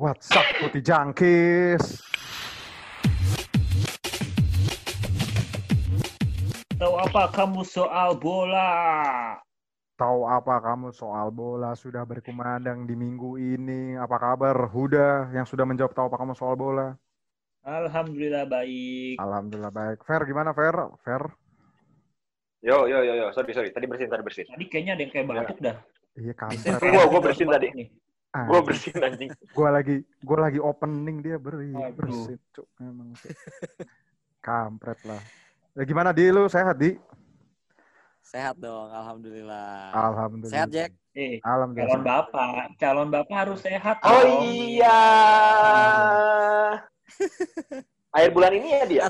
What's up, Putih Jangkis? Tahu apa kamu soal bola? Tahu apa kamu soal bola sudah berkumandang di minggu ini? Apa kabar Huda yang sudah menjawab tahu apa kamu soal bola? Alhamdulillah baik. Alhamdulillah baik. Fair gimana Fair? Fair? Yo yo yo yo, sorry sorry, tadi bersihin tadi bersihin. Tadi kayaknya ada yang kayak batuk dah. Iya Gua kampret. gua bersihin tadi. Nih. Gua Anjing. bersihin anjing. Gua lagi gua lagi opening dia beri Aduh. bersin cuk emang cuk. kampret lah. Ya, gimana di lu sehat di? Sehat dong, alhamdulillah. Alhamdulillah. Sehat, Jack? Eh, Alhamdulillah. calon bapak, calon bapak harus sehat. Oh dong. iya. Akhir bulan ini ya dia.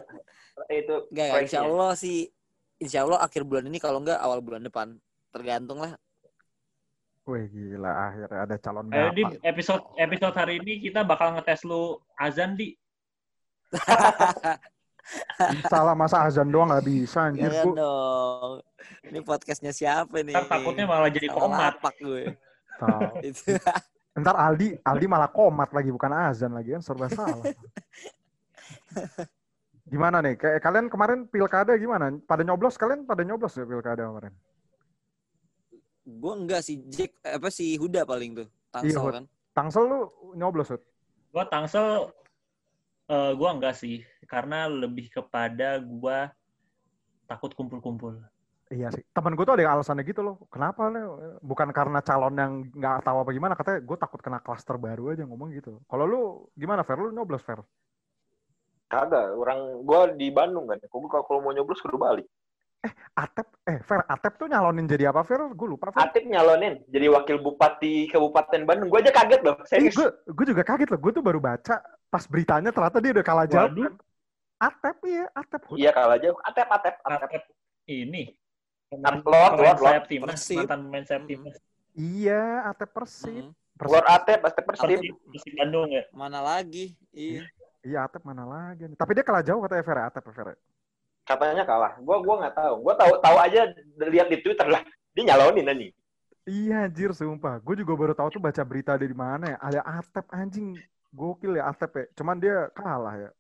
Itu Enggak, enggak, insya Allah sih. Insya Allah akhir bulan ini kalau enggak awal bulan depan. Tergantung lah. Wih gila akhirnya ada calon Ayo di bapak. episode episode hari ini kita bakal ngetes lu azan di. Salah masa azan doang nggak bisa anjir Jangan gua. dong. Ini podcastnya siapa nih? Ntar takutnya malah jadi Salah komat. lapak gue. Ntar Aldi, Aldi malah komat lagi bukan azan lagi kan serba salah. Gimana nih? Kayak kalian kemarin pilkada gimana? Pada nyoblos kalian pada nyoblos ya pilkada kemarin? Gue enggak sih, Jack. Apa sih Huda paling tuh? Tangsel Iya, kan? Tangsel lu nyoblos Hud? Gua tangsel eh gua enggak sih, karena lebih kepada gua takut kumpul-kumpul. Iya sih. Temen gue tuh ada alasannya gitu loh. Kenapa nih? Bukan karena calon yang nggak tahu apa gimana. Katanya gue takut kena klaster baru aja ngomong gitu. Kalau lu gimana Fer? Lu nyoblos Fer? Kagak, orang gua di Bandung kan. Gua kalau mau nyoblos kudu balik. Atep, eh Fer, Atep tuh nyalonin jadi apa Fer? Gue lupa Fer. Atip nyalonin jadi wakil bupati Kabupaten Bandung. Gua aja kaget loh. Eh, Serius. gue, gue juga kaget loh. Gue tuh baru baca pas beritanya ternyata dia udah kalah jauh. Waduh. Atep iya, Atep. Iya kalah jauh. Atep atep atep. Atep ini. Lord, Lord, sayap timnas, mantan pemain sayap timnas. Iya, Atep Persib. Mm, Persib. Lord Atep, Atep Persib. Persib, Persib Bandung ya. Mana lagi? Iya. Iya, Atep mana lagi. Tapi dia kalah jauh katanya Fer, ya, Atep Fer. ya? Katanya kalah. Gua gua nggak tahu. Gua tahu tahu aja lihat di Twitter lah. Dia nyalonin anjing. Iya anjir, sumpah. Gue juga baru tahu tuh baca berita dari mana ya. Ada Atep anjing. Gokil ya Atep ya. Cuman dia kalah ya.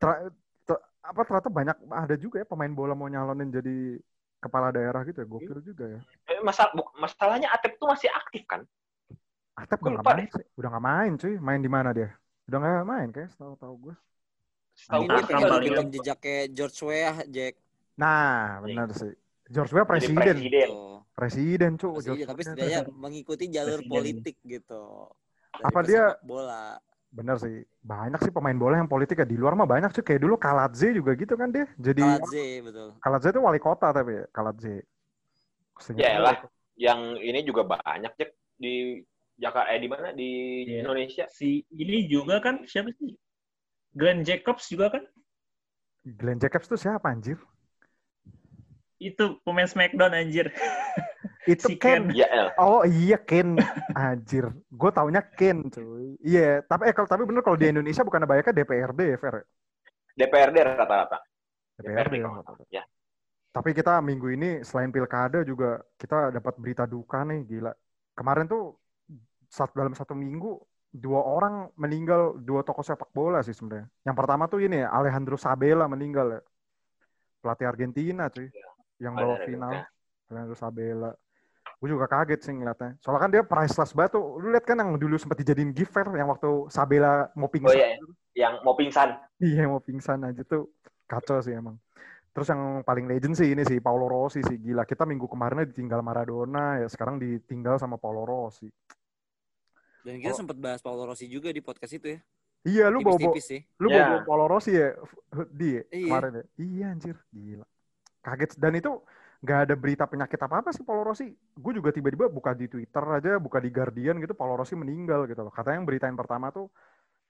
Ter- ter- apa ternyata banyak ada juga ya pemain bola mau nyalonin jadi kepala daerah gitu ya. Gokil juga ya. Eh, Masa, bu- masalahnya Atep tuh masih aktif kan? Atep udah nggak lupa main sih. Udah nggak main cuy. Main di mana dia? Udah nggak main kayak setahu-tahu gue. Setahu Ini paling. ikutin jejaknya George Weah, Jack. Nah, benar sih. George Weah jadi presiden. presiden. Tuh. Presiden, cu. Presiden, George tapi setidaknya mengikuti jalur Presiden. politik gitu. Dari Apa dia- bola? Bener sih. Banyak sih pemain bola yang politik ya. Di luar mah banyak sih. Kayak dulu Kaladze juga gitu kan dia. Jadi Kaladze, betul. Kaladze itu wali kota tapi ya. Kaladze. Ya elah. Yang ini juga banyak cek di Jakarta eh di mana di Iya. Indonesia. Si ini juga kan siapa sih? Glenn Jacobs juga kan? Glenn Jacobs tuh siapa anjir? Itu pemain Smackdown anjir. Itu Si Ken. Ken. Ya el. Oh iya Ken. Anjir. Gue taunya Ken cuy. Iya. Tapi eh, kalau tapi bener kalau di Indonesia bukan banyaknya DPRD ya Fer. DPRD rata-rata. DPRD DPRD ya. ya. Tapi kita minggu ini selain pilkada juga kita dapat berita duka nih gila. Kemarin tuh saat dalam satu minggu dua orang meninggal dua tokoh sepak bola sih sebenarnya. Yang pertama tuh ini ya, Alejandro Sabella meninggal ya. Pelatih Argentina cuy. Yang bawa final. ada. Alejandro Sabella. Gue juga kaget sih ngeliatnya. Soalnya kan dia priceless banget tuh. Lu lihat kan yang dulu sempat dijadiin fair yang waktu Sabella mau Oh pingsan. iya, yang mau pingsan. Iya mau pingsan aja tuh kacau sih emang. Terus yang paling legend sih ini sih Paulo Rossi sih gila. Kita minggu kemarin ditinggal Maradona ya sekarang ditinggal sama Paulo Rossi. Dan kita Oh. sempat bahas Paulo Rossi juga di podcast itu ya. Iya lu bawa bawa sih. lu Ya. bawa Paulo Rossi ya di Iya. kemarin ya. Iya anjir gila. Kaget dan itu nggak ada berita penyakit apa apa sih Paulo Rossi. Gue juga tiba-tiba buka di Twitter aja, buka di Guardian gitu Paulo Rossi meninggal gitu loh. Katanya yang berita yang pertama tuh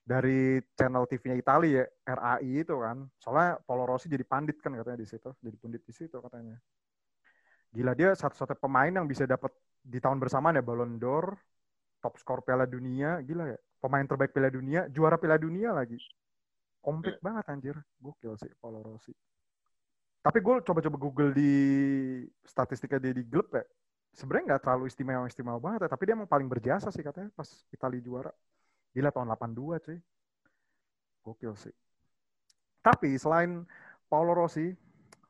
dari channel TV-nya Italia ya, RAI itu kan. Soalnya Paulo Rossi jadi pandit kan katanya di situ, jadi pundit di situ katanya. Gila dia satu-satunya pemain yang bisa dapat di tahun bersamaan ya Ballon d'Or, top skor Piala Dunia, gila ya. Pemain terbaik Piala Dunia, juara Piala Dunia lagi. Komplit banget anjir. Gokil sih Paulo Rossi. Tapi gue coba-coba Google di statistiknya dia di klub ya. Sebenarnya nggak terlalu istimewa-istimewa banget ya, tapi dia emang paling berjasa sih katanya pas Italia juara. Gila tahun 82 cuy. Gokil sih. Tapi selain Paulo Rossi,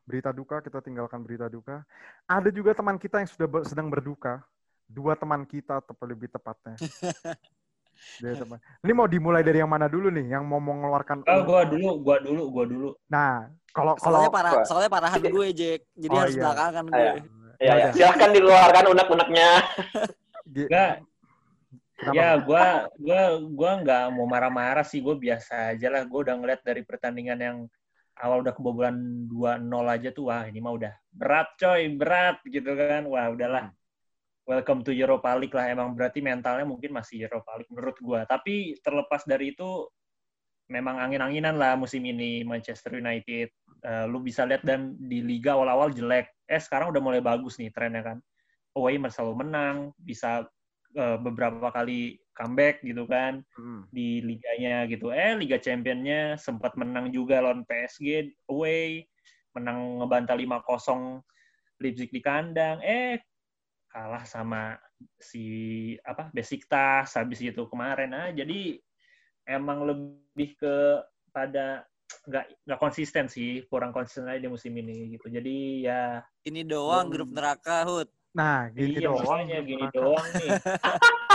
berita duka kita tinggalkan berita duka. Ada juga teman kita yang sudah ber- sedang berduka. Dua teman kita lebih tepatnya. Dia teman. Ini mau dimulai dari yang mana dulu nih? Yang mau mengeluarkan Oh, gua dulu, gua dulu, gua dulu. Nah, kalau kalau Soalnya parah, soalnya parahan gue, Jack. Jadi Oh, harus iya. belakangan Ah, gue. iya. Ya, Ya ya. Silahkan dikeluarkan unek-uneknya. Enggak, ya gua gua gua nggak mau marah-marah sih, gua biasa aja lah. Gua udah ngeliat dari pertandingan yang awal udah kebobolan 2-0 aja tuh, wah ini mah udah berat coy, berat gitu kan. Wah, udahlah. Welcome to Europa League lah. Emang berarti mentalnya mungkin masih Europa League menurut gua. Tapi terlepas dari itu, memang angin-anginan lah musim ini Manchester United. Eh, lu bisa lihat dan di liga awal-awal jelek. Eh sekarang udah mulai bagus nih trennya kan. Away selalu menang, bisa eh, beberapa kali comeback gitu kan Hmm. di liganya gitu. Eh Liga Championnya sempat menang juga lawan PSG away, menang ngebantal 5-0 Leipzig di kandang. Eh kalah sama si apa Besiktas habis itu kemarin ah jadi emang lebih ke pada nggak nggak konsisten sih kurang konsisten aja di musim ini gitu jadi ya Ini doang grup neraka, Hud. Nah, gini iya doang. gini Neraka. doang nih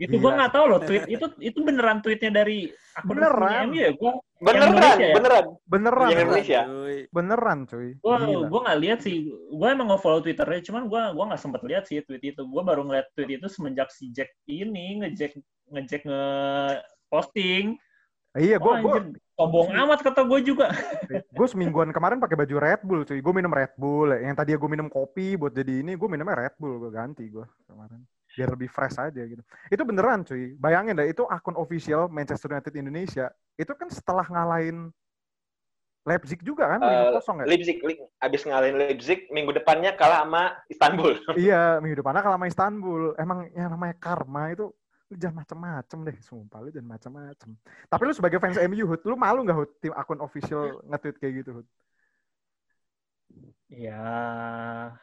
itu Gila gua nggak tahu loh tweet itu itu beneran tweetnya dari akun Beneran. MU ya gua Beneran, Indonesia ya? beneran. Beneran. Yang Indonesia. Cuy. Beneran, cuy. Gua Gila. gua nggak lihat sih. Gua emang nge-follow Twitternya, cuman gua gua nggak sempet lihat sih tweet itu. Gua baru ngeliat tweet itu semenjak si Jack ini ngejack ngejack nge posting. Iya, gue gue sombong amat kata gue juga. gue semingguan kemarin pakai baju Red Bull, cuy. Gue minum Red Bull. Yang tadi gue minum kopi buat jadi ini, gue minumnya Red Bull. Gue ganti gue kemarin. Biar lebih fresh aja gitu. Itu beneran, cuy. Bayangin deh, itu akun official Manchester United Indonesia. Itu kan setelah ngalahin Leipzig juga kan, Eh, 5-0 ya? Leipzig, Leipzig, abis ngalahin Leipzig, minggu depannya kalah sama Istanbul. iya, minggu depannya kalah sama Istanbul. Emang yang namanya karma itu lu jangan macem-macem deh, sumpah lu jangan macem-macem. Tapi lu sebagai fans MU, Hud, lu malu nggak Hud, tim akun official nge-tweet kayak gitu, Hud? Ya,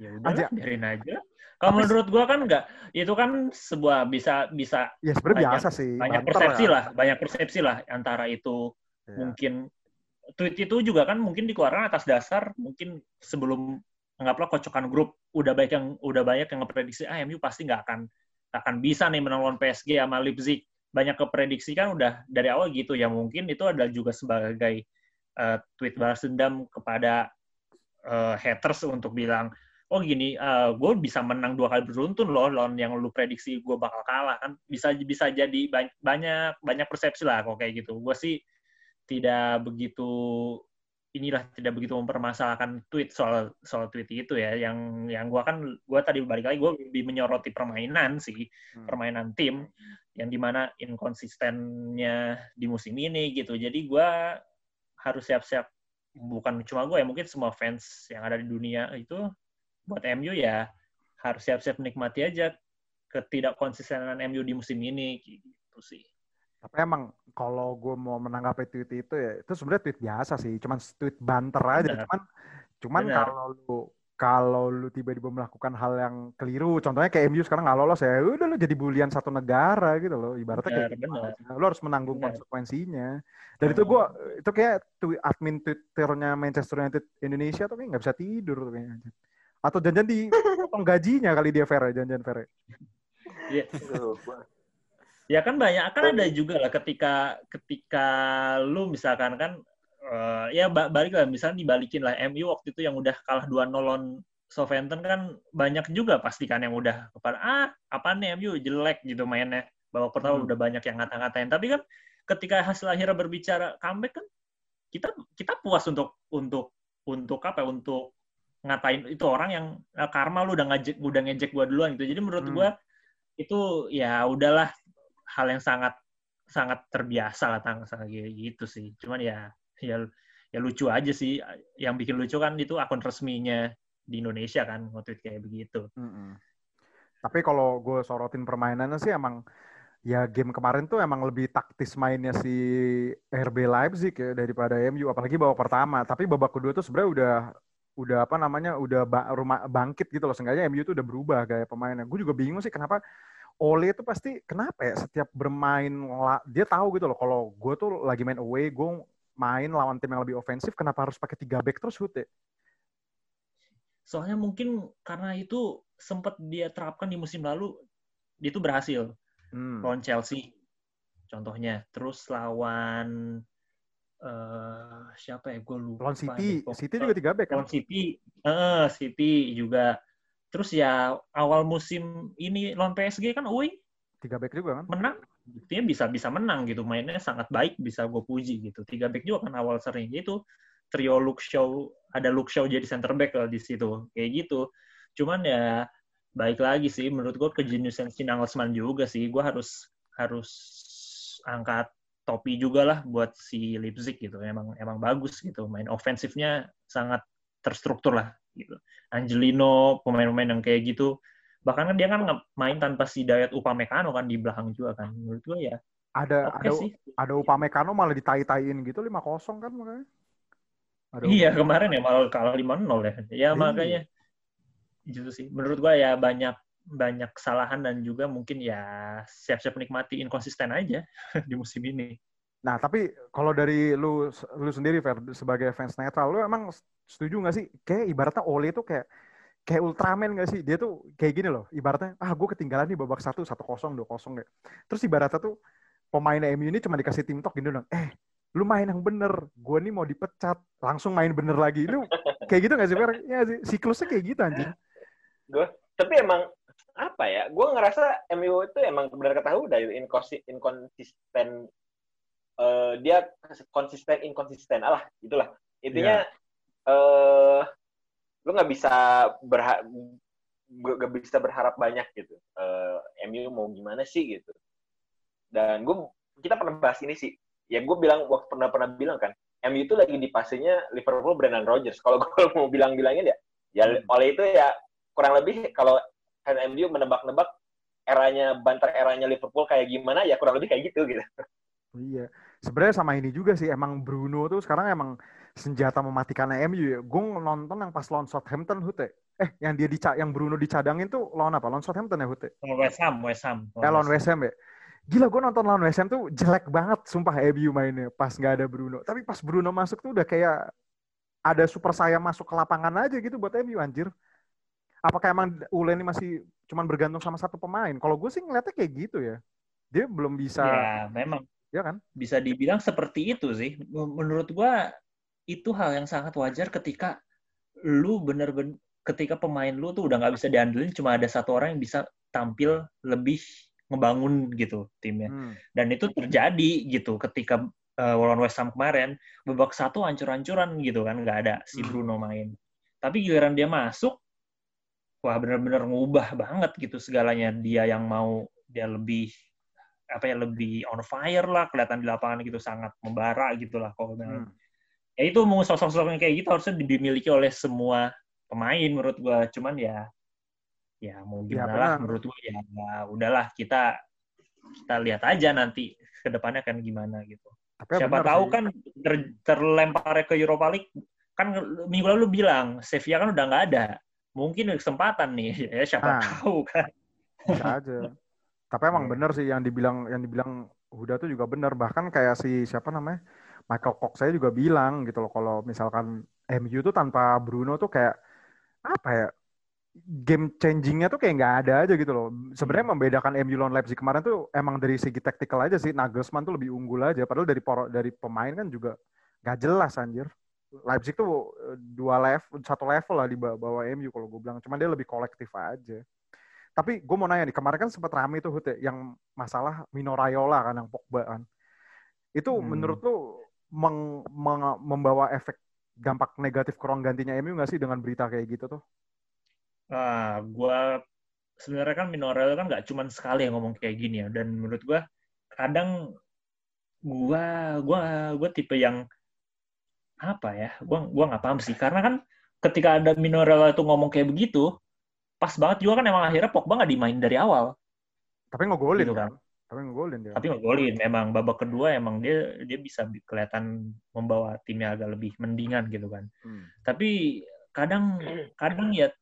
ya udah Aja. biarin aja. Kalau Tapi- menurut gua kan enggak, itu kan sebuah bisa bisa Ya sebenarnya Banyak- biasa sih. banyak banter persepsi kan. lah, banyak persepsi lah antara itu Iya. mungkin tweet itu juga kan mungkin dikeluarkan atas dasar mungkin sebelum anggaplah kocokan grup udah banyak yang udah banyak yang ngeprediksi ah MU pasti nggak akan akan bisa nih menang lawan PSG sama Leipzig banyak keprediksi kan udah dari awal gitu ya mungkin itu adalah juga sebagai eh, tweet balas dendam kepada eh, haters untuk bilang oh gini gue bisa menang dua kali beruntun loh lawan yang lu prediksi gue bakal kalah kan. Bisa bisa jadi ba- banyak banyak persepsi lah kok kayak gitu. Gue sih tidak begitu inilah tidak begitu mempermasalahkan tweet soal soal tweet itu ya. Yang yang gua kan gua tadi balik lagi gua lebih menyoroti permainan sih Hmm. permainan tim yang di mana inkonsistennya di musim ini gitu. Jadi gua harus siap-siap bukan cuma gue ya mungkin semua fans yang ada di dunia itu buat MU ya harus siap-siap menikmati aja ketidakkonsistenan MU di musim ini gitu sih Tapi emang kalau gue mau menanggapi tweet itu ya itu sebenarnya tweet biasa sih, cuman tweet banter aja. Benar. Cuman cuman Benar. kalau lu kalau lu tiba-tiba melakukan hal yang keliru, contohnya kayak MU sekarang nggak lolos ya, udah lu jadi bulian satu negara gitu loh, ibaratnya kayak Benar, gitu benar. aja. Lu harus menanggung Benar. konsekuensinya. Dan itu gua itu kayak tweet, admin Twitternya Manchester United Indonesia tuh kayak nggak bisa tidur tuh kayaknya. Atau janjian di potong gajinya kali dia Ferre, janjian Ferre. Iya. Aduh, gua- Ya kan banyak kan ada juga lah ketika ketika lu misalkan kan eh, ya ba- balik lah misalnya dibalikin lah MU waktu itu yang udah kalah 2-0 lawan Southampton kan banyak juga pasti kan yang udah kepada ah apa nih MU jelek gitu mainnya babak pertama Hmm. udah banyak yang ngata-ngatain tapi kan ketika hasil akhirnya berbicara comeback kan kita kita puas untuk untuk untuk apa ya, untuk ngatain itu orang yang eh, karma lu udah ngejek udah ngejek gua duluan gitu jadi menurut Hmm. gua itu ya udahlah hal yang sangat sangat terbiasa lah tang gitu sih cuman ya ya ya lucu aja sih yang bikin lucu kan itu akun resminya di Indonesia kan nge-tweet kayak begitu Mm-mm. Tapi kalau gue sorotin permainannya sih emang ya game kemarin tuh emang lebih taktis mainnya si RB Leipzig ya daripada MU apalagi babak pertama. Tapi babak kedua tuh sebenarnya udah udah apa namanya udah ba- rumah bangkit gitu loh. Seenggaknya MU tuh udah berubah gaya pemainnya. Gue juga bingung sih kenapa Ole itu pasti kenapa ya setiap bermain dia tahu gitu loh kalau gue tuh lagi main away gue main lawan tim yang lebih ofensif kenapa harus pakai tiga back terus Hute? Soalnya mungkin karena itu sempat dia terapkan di musim lalu, dia itu berhasil Hmm. lawan Chelsea, contohnya. Terus lawan eh siapa ya? Gue lupa. Lawan City. Pokoknya- City juga tiga back kan? lawan City, eh City juga. Terus ya awal musim ini lawan PSG kan away Tiga back juga kan? menang, buktinya bisa bisa menang gitu, mainnya sangat baik, bisa gue puji gitu. Tiga back juga kan awal sering itu trio Luke Shaw, ada Luke Shaw jadi center back lah di situ, kayak gitu. Cuman ya baik lagi sih, menurut gue kejeniusan si Nagelsmann juga sih, gue harus harus angkat topi juga lah buat si Leipzig gitu, emang emang bagus gitu, main ofensifnya sangat terstruktur lah gitu. Angelino, pemain-pemain yang kayak gitu, bahkan kan dia kan main tanpa si Dayat Upamecano kan di belakang juga kan. Menurut gue ya Ada oke ada sih. ada Upamecano malah ditai-taiin gitu 5-0 kan makanya. Ada iya kemarin ya malah kalah 5-0 ya. Ya Iya. makanya. Gitu sih. Menurut gue ya banyak banyak kesalahan dan juga mungkin ya siap-siap menikmati inkonsisten aja di musim ini Nah, tapi kalau dari lu lu sendiri Fer sebagai fans netral, lu emang setuju nggak sih? Kayak ibaratnya Ole itu kayak kayak Ultraman nggak sih? Dia tuh kayak gini loh. Ibaratnya, ah gue ketinggalan nih babak satu, satu kosong, dua kosong kayak. Terus ibaratnya tuh pemain MU ini cuma dikasih tim talk gini dong. Eh, lu main yang bener. Gue nih mau dipecat. Langsung main bener lagi. Lu kayak gitu nggak sih Fer? Ya sih. Siklusnya kayak gitu anjir. Tapi emang apa ya? Gue ngerasa MU itu emang benar kata inkonsi- inkonsisten. Eh, dia konsisten inkonsisten alah itulah intinya eh lu nggak bisa berha nggak bisa berharap banyak gitu Eh, MU mau gimana sih gitu dan gue kita pernah bahas ini sih ya gue bilang waktu pernah pernah bilang kan MU itu lagi di fasenya Liverpool Brendan Rodgers kalau gue mau bilang bilangin ya ya Hmm. oleh itu ya kurang lebih kalau kan MU menebak-nebak eranya banter eranya Liverpool kayak gimana ya kurang lebih kayak gitu gitu Iya. Sebenarnya sama ini juga sih. Emang Bruno tuh sekarang emang senjata mematikan MU ya. Gue nonton yang pas lawan Southampton Hute. Eh, yang dia dica yang Bruno dicadangin tuh lawan apa? Lawan Southampton ya Hute? Lawan West Ham West Ham Eh, lawan West Ham ya. Gila gue nonton lawan West Ham tuh jelek banget sumpah MU mainnya pas nggak ada Bruno. Tapi pas Bruno masuk tuh udah kayak ada super saya masuk ke lapangan aja gitu buat MU anjir. Apakah emang Ule ini masih cuman bergantung sama satu pemain? Kalau gue sih ngeliatnya kayak gitu ya. Dia belum bisa, ya memang ya kan? bisa dibilang seperti itu sih. Menurut gua itu hal yang sangat wajar ketika lu bener-bener ketika pemain lu tuh udah nggak bisa diandelin cuma ada satu orang yang bisa tampil lebih ngebangun gitu timnya. Hmm. Dan itu terjadi gitu ketika uh, lawan West Ham kemarin babak satu hancur-hancuran gitu kan nggak ada si Hmm. Bruno main. Tapi giliran dia masuk wah bener-bener ngubah banget gitu segalanya dia yang mau dia lebih apa ya lebih on fire lah kelihatan di lapangan gitu sangat membara gitu lah kalau. Hmm. ya itu mau sosok-sosok yang kayak gitu harusnya dimiliki oleh semua pemain menurut gua cuman ya ya mau Ya, gimana lah benar. menurut gua ya, ya udahlah kita kita lihat aja nanti ke depannya kan gimana gitu Tapi ya siapa benar tahu sih. kan ter, terlempar ke Europa League kan minggu lalu bilang Sevilla kan udah nggak ada mungkin kesempatan nih ya siapa Ah. tahu kan bisa aja. Tapi emang Iya. bener sih yang dibilang yang dibilang Huda tuh juga bener. Bahkan kayak si siapa namanya Michael Cox saya juga bilang gitu loh kalau misalkan MU tuh tanpa Bruno tuh kayak apa ya game changingnya tuh kayak nggak ada aja gitu loh. Sebenarnya membedakan MU lawan Leipzig kemarin tuh emang dari segi taktikal aja sih. Nagelsmann tuh lebih unggul aja. Padahal dari poro- dari pemain kan juga nggak jelas anjir. Leipzig tuh eh, dua level, satu level lah di bawah, MU kalau gue bilang. Cuman dia lebih kolektif aja. Tapi gue mau nanya nih, kemarin kan sempat rame tuh Hute, yang masalah Mino Raiola kan, yang Pogba kan. Itu Hmm. menurut lu meng- meng- membawa efek dampak negatif ke ruang gantinya MU nggak sih dengan berita kayak gitu tuh? Nah, gua sebenarnya kan Minorel kan nggak cuman sekali yang ngomong kayak gini ya. Dan menurut gua kadang gua gua gua tipe yang apa ya? Gua gua nggak paham sih. Karena kan ketika ada Minorel itu ngomong kayak begitu, pas banget juga kan emang akhirnya Pogba nggak dimain dari awal. Tapi ngegolin Gitu kan? kan. Tapi ngegolin dia. Tapi ngegolin. Memang babak kedua emang dia dia bisa bi- kelihatan membawa timnya agak lebih mendingan gitu kan. Hmm. tapi kadang kadang ya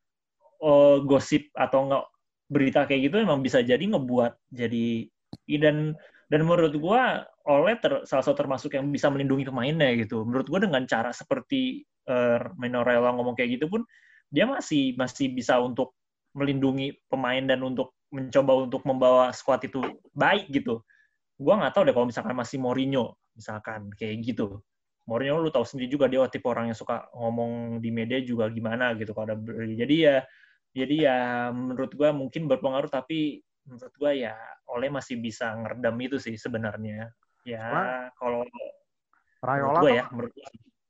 oh, gosip atau nggak berita kayak gitu emang bisa jadi ngebuat jadi dan dan menurut gua oleh ter, salah satu termasuk yang bisa melindungi pemainnya gitu. Menurut gua dengan cara seperti uh, Minorella ngomong kayak gitu pun dia masih masih bisa untuk melindungi pemain dan untuk mencoba untuk membawa squad itu baik gitu. Gua nggak tahu deh kalau misalkan masih Mourinho misalkan kayak gitu. Mourinho lu tahu sendiri juga dia tipe orang yang suka ngomong di media juga gimana gitu kalau ada jadi ya jadi ya menurut gua mungkin berpengaruh tapi menurut gua ya Oleh masih bisa ngeredam itu sih sebenarnya. Ya kalau Rayola gua ya menurut gua.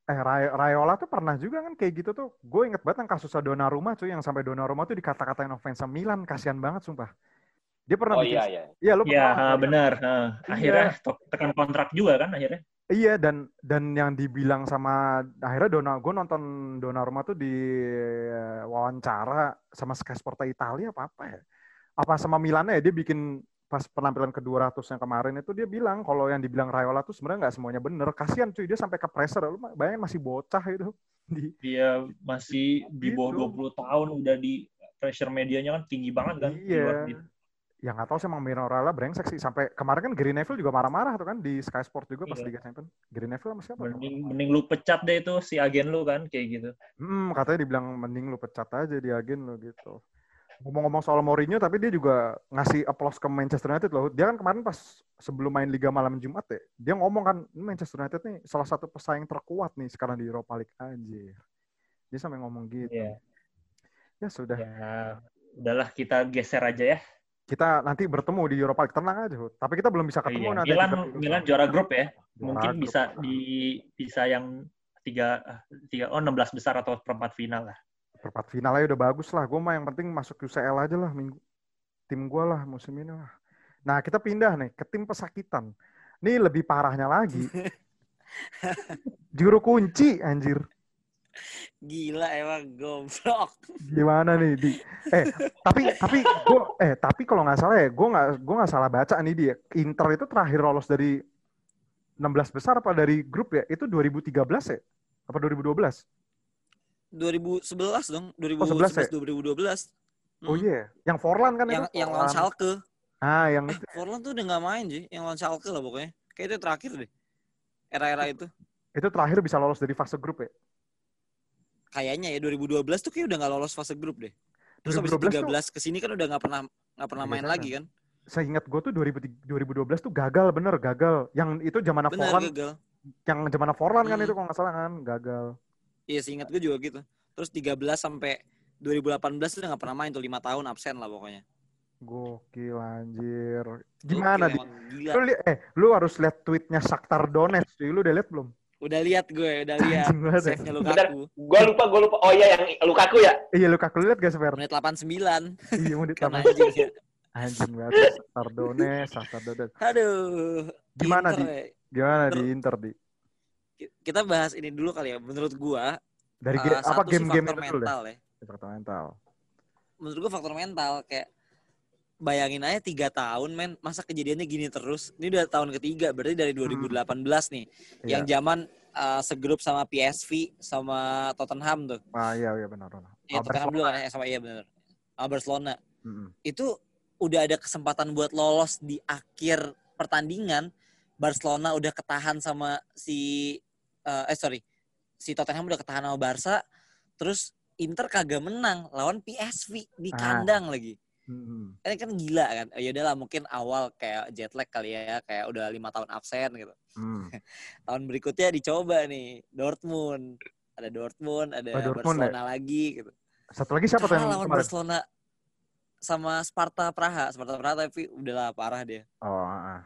Eh Ray Rayola tuh pernah juga kan kayak gitu tuh. Gue inget banget yang kasus Donnarumma cuy yang sampai Donnarumma tuh dikata-katain offense Milan, kasihan banget sumpah. Dia pernah Oh bikin iya iya. Iya, lu Iya, pernah benar. Nah, Iya. Akhirnya tekan kontrak juga kan akhirnya. Iya dan dan yang dibilang sama akhirnya Dona gue nonton Donnarumma tuh di eh, wawancara sama Sky Sport Italia apa apa ya apa sama Milan ya dia bikin pas penampilan ke 200 yang kemarin itu dia bilang kalau yang dibilang Raiola tuh sebenarnya nggak semuanya bener kasihan cuy dia sampai ke pressure lu bayangin masih bocah itu di Dia masih di Gitu. bawah 20 tahun udah di pressure medianya kan tinggi banget kan. iya gitu. ya nggak tahu sih emang Minorella brengsek sih sampai kemarin kan Gary Neville juga marah-marah tuh kan di Sky Sport juga pas Iya. Liga Champions Gary Neville sama siapa? Mending, mending lu pecat deh itu si agen lu kan kayak gitu. Hmm, katanya dibilang mending lu pecat aja di agen lu gitu. Ngomong-ngomong soal Mourinho, tapi dia juga ngasih applause ke Manchester United loh. Dia kan kemarin pas sebelum main Liga malam Jumat ya, dia ngomong kan, "Ini Manchester United nih salah satu pesaing terkuat nih sekarang di Europa League. Anjir. Dia sampai ngomong gitu. Iya. Ya sudah, Ya, udahlah kita geser aja ya. kita nanti bertemu di Europa League. Tenang aja, Hud. Tapi kita belum bisa ketemu Iya. nanti. Milan Milan juara grup ya. Juara Mungkin grup. bisa di bisa yang tiga tiga oh 16 besar atau perempat final lah. Perempat final aja udah bagus lah. Gue mah yang penting masuk UCL aja lah minggu. Tim gue lah musim ini lah. Nah kita pindah nih ke tim pesakitan. Ini lebih parahnya lagi. Juru kunci anjir. Gila emang goblok. Gimana nih di eh tapi tapi gue eh tapi kalau nggak salah ya gue nggak gue nggak salah baca nih dia Inter itu terakhir lolos dari 16 besar apa dari grup ya itu 2013 ya apa 2012 2011 dong, 11 ya? 2011 2012. oh Hmm. iya yang Forlan kan Yang itu yang lawan. Schalke. ah yang Eh, Forlan tuh udah nggak main sih, yang lawan Schalke lah pokoknya. Kayak itu terakhir deh. Era-era itu. itu terakhir bisa lolos dari fase grup ya Kayaknya ya 2012 tuh kayak udah nggak lolos fase grup deh. Terus habis 2012 tuh 13 ke sini kan udah nggak pernah nggak pernah Liga main Champions. lagi kan. seingat gue tuh 2000 2012 tuh gagal bener gagal yang itu zaman Forlan gagal. yang zaman Forlan kan Hmm. itu kalau nggak salah kan gagal Iya seingat gue juga gitu. Terus 13 sampai 2018 tuh udah nggak pernah main tuh 5 tahun absen lah pokoknya. gokil anjir gimana Gokil di emang, gila. lu li- eh lu harus lihat tweetnya Shakhtar Donetsk cuy. lu udah lihat belum Udah lihat gue, udah lihat. Ya. Save-nya Bentar. Lukaku. Gue lupa, gue lupa. Oh iya, yang Lukaku ya? iya lu kakak lihat gak Sefer Menit 89 iya mau ditambah anjing ya. anjing banget Shakhtar Donetsk Shakhtar Donetsk Aduh. Gimana, Inter, Di? gimana di Ter- Inter di Kita bahas ini dulu kali ya. Menurut gua dari ga- apa game-game itu dulu deh mental ya. faktor mental Menurut gua faktor mental kayak bayangin aja tiga tahun men masa kejadiannya gini terus ini udah tahun ketiga berarti dari 2018 nih Iya. yang zaman eh, segrup sama PSV sama Tottenham tuh ah iya iya benar benar ya Ah, Tottenham dulu kan ya, sama iya bener sama Barcelona Mm-mm. itu udah ada kesempatan buat lolos di akhir pertandingan Barcelona udah ketahan sama si eh, eh sorry si Tottenham udah ketahan sama Barca terus Inter kagak menang lawan PSV di Ah. kandang lagi Mm-mm. ini kan gila kan ya udahlah mungkin awal kayak jet lag kali ya kayak udah lima tahun absen gitu Mm. tahun berikutnya dicoba nih Dortmund ada Dortmund ada Oh, Dortmund ya? Barcelona lagi gitu satu lagi siapa tuh yang lawan kemarin Barcelona sama Sparta Praha Sparta Praha tapi udahlah parah dia oh ah, ah.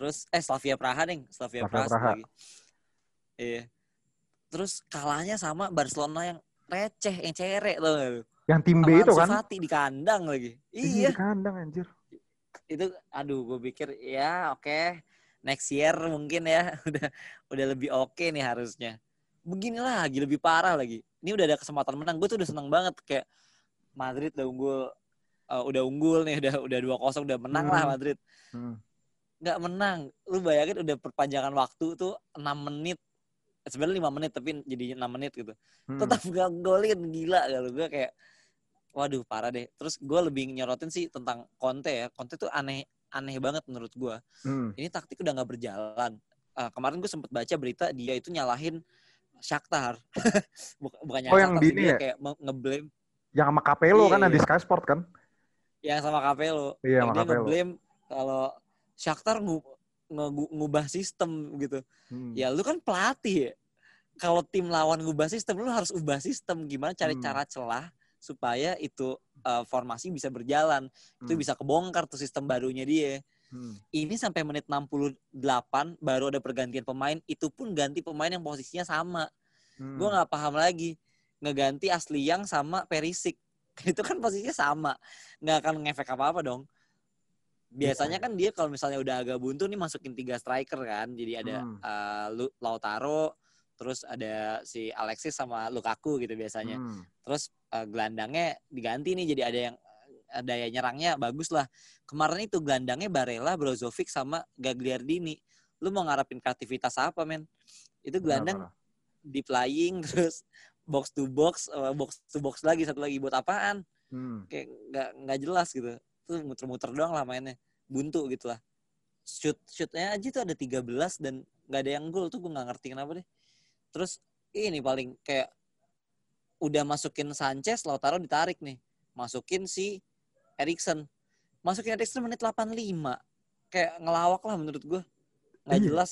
Terus eh Slavia Praha nih Slavia, Slavia Praha, Praha. lagi. Iya. Terus kalahnya sama Barcelona yang receh yang cerek lu? yang tim B itu kan? Fati di kandang lagi. Iya iya. di kandang anjir. Itu aduh gue pikir ya oke. Next year mungkin ya udah udah lebih oke nih harusnya. Begini lagi lebih parah lagi. Ini udah ada kesempatan menang. Gue tuh udah seneng banget kayak Madrid udah unggul eh, udah unggul nih udah udah dua kosong udah menang lah Hmm. Madrid. Hmm. Nggak menang lu bayangin udah perpanjangan waktu tuh 6 menit sebenarnya lima menit tapi jadi 6 menit gitu Hmm. tetap gak golin gila kalau gue kayak waduh parah deh. Terus gue lebih nyorotin sih tentang Conte ya. Conte tuh aneh aneh banget menurut gue. Hmm. Ini taktik udah nggak berjalan. Ah, kemarin gue sempet baca berita dia itu nyalahin Shakhtar. Buk- Bukan Oh, yang Shakhtar dia ya? kayak me- ngeblame Yang sama Capello Iya, kan yang di iya. Sky Sport kan? yang sama Capello. Iya, yang sama dia ngeblame kalau Shakhtar ngu- ngubah sistem gitu. Hmm. Ya lu kan pelatih ya. Kalau tim lawan ngubah sistem, lu harus ubah sistem. Gimana cari Hmm. cara celah supaya itu uh, formasi bisa berjalan. Itu Hmm. bisa kebongkar tuh sistem barunya dia. Hmm. Ini sampai menit 68 baru ada pergantian pemain. Itu pun ganti pemain yang posisinya sama. Hmm. Gue nggak paham lagi. Ngeganti Asli yang sama Perisik. Itu kan posisinya sama. Nggak akan ngefek apa-apa dong. Biasanya Iya. kan dia kalau misalnya udah agak buntu nih masukin tiga striker kan. Jadi ada Hmm. uh, Lautaro, terus ada si Alexis sama Lukaku gitu biasanya. Hmm. Terus uh, gelandangnya diganti nih jadi ada yang uh, daya nyerangnya bagus lah. Kemarin itu gelandangnya Barella, Brozovic sama Gagliardini. Lu mau ngarapin kreativitas apa men? Itu gelandang Benar, deep lying terus box to box, uh, box to box lagi satu lagi buat apaan? Hmm. Kayak nggak nggak jelas gitu. Tuh muter-muter doang lah mainnya. Buntu gitu lah. Shoot shootnya aja tuh ada 13 dan nggak ada yang gol tuh gue nggak ngerti kenapa deh. Terus ini paling kayak udah masukin Sanchez, Lautaro ditarik nih. Masukin si Erikson. Masukin Erikson menit 85. Kayak ngelawak lah menurut gue. Nggak Iya. jelas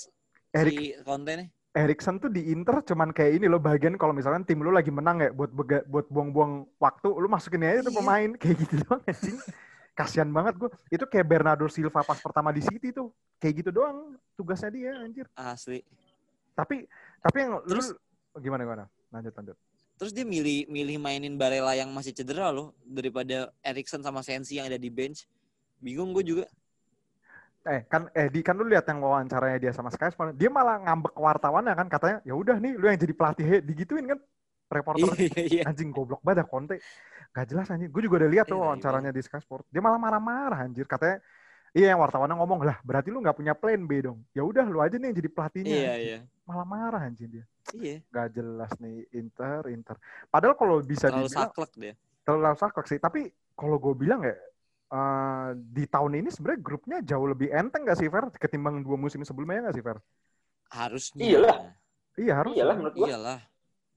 Erik si Conte nih. Erikson tuh di Inter cuman kayak ini loh bagian kalau misalkan tim lu lagi menang ya buat buat buang-buang waktu lu masukin aja tuh Iya. pemain kayak gitu doang anjing. Kasian banget gue. Itu kayak Bernardo Silva pas pertama di City tuh. Kayak gitu doang tugasnya dia anjir. Asli. Tapi tapi yang Terus- lu gimana gimana? Lanjut lanjut. Terus dia milih milih mainin Barella yang masih cedera loh daripada Erikson sama Sensi yang ada di bench. Bingung gue juga. Eh kan eh di kan lu lihat yang wawancaranya dia sama Sky Sport. Dia malah ngambek wartawannya kan katanya ya udah nih lu yang jadi pelatih he." digituin kan reporter Iya iya. anjing goblok banget Conte. Gak jelas anjing. Gue juga udah lihat tuh Iya, wawancaranya di Sky Sport. Dia malah marah-marah anjir katanya Iya yang wartawannya ngomong lah berarti lu nggak punya plan B dong. Ya udah lu aja nih yang jadi pelatihnya. Iya iya. Malah marah anjing dia. Iya. Gak jelas nih Inter Inter. Padahal kalau bisa Terlalu dibilang saklek dia. terlalu saklek sih. Tapi kalau gue bilang ya eh, di tahun ini sebenarnya grupnya jauh lebih enteng gak sih Fer ketimbang dua musim sebelumnya ya gak sih Fer? Harusnya. Iyalah. Iya harus. Iyalah menurut gua. Iyalah.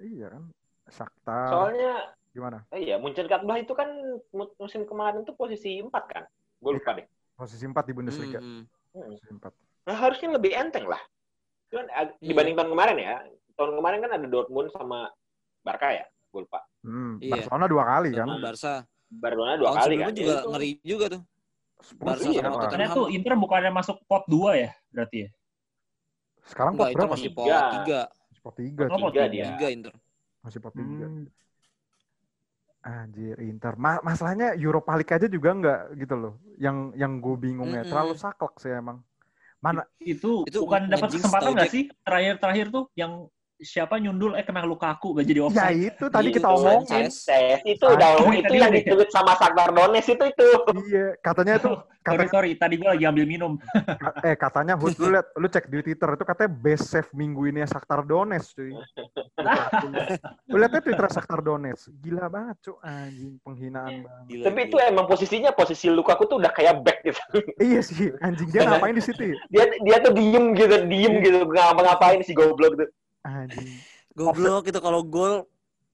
Iya kan. Shakhtar. Soalnya Gimana? eh, iya Mönchengladbach itu kan mu- musim kemarin tuh posisi 4 kan. Gue lupa deh. Posisi 4 di Bundesliga. Hmm, hmm. Hmm. Posisi 4. Nah, harusnya lebih enteng lah. Cuman Iya. dibanding tahun kemarin ya. Tahun kemarin kan ada Dortmund sama Barca ya. Gue lupa. Hmm, Iya. Barcelona dua kali kan. Barca. Barcelona dua Tahun kali kan. juga Itu- ngeri juga tuh. Barca iya, sama? Tottenham. Tuh Inter bukannya masuk pot 2 ya berarti ya? Sekarang pot itu berapa? masih sih? pot Tiga. tiga. Pot 3. Oh, pot Tiga tiga. dia. Tiga Inter. Masih 3. Hmm. Anjir, Inter. Ma- masalahnya Europa League aja juga enggak gitu loh. Yang yang gue bingung ya, Mm-mm. terlalu saklek sih emang. Mana Itu, Itu bukan dapat kesempatan nggak sih terakhir-terakhir tuh yang siapa nyundul eh kena Lukaku gak jadi ya offside. itu tadi Iya, kita itu omongin. Sanchez. Itu Ah, udah itu tadi yang ditweet sama Shakhtar Donetsk itu itu. Iya, katanya itu Sorry kata, sorry, tadi gue lagi ambil minum. eh katanya Hud lu lihat lu cek di Twitter itu katanya best save minggu ini ya Shakhtar Donetsk cuy. lu lihat aja Twitter Shakhtar Donetsk. Gila banget cuy anjing penghinaan banget. Gila, Tapi itu emang posisinya posisi Lukaku tuh udah kayak back gitu. Iya sih, anjing dia ngapain di situ? ya? Dia dia tuh diem gitu, diem gitu, nggak ngapa-ngapain si goblok tuh. Anjing. Goblok itu kalau gol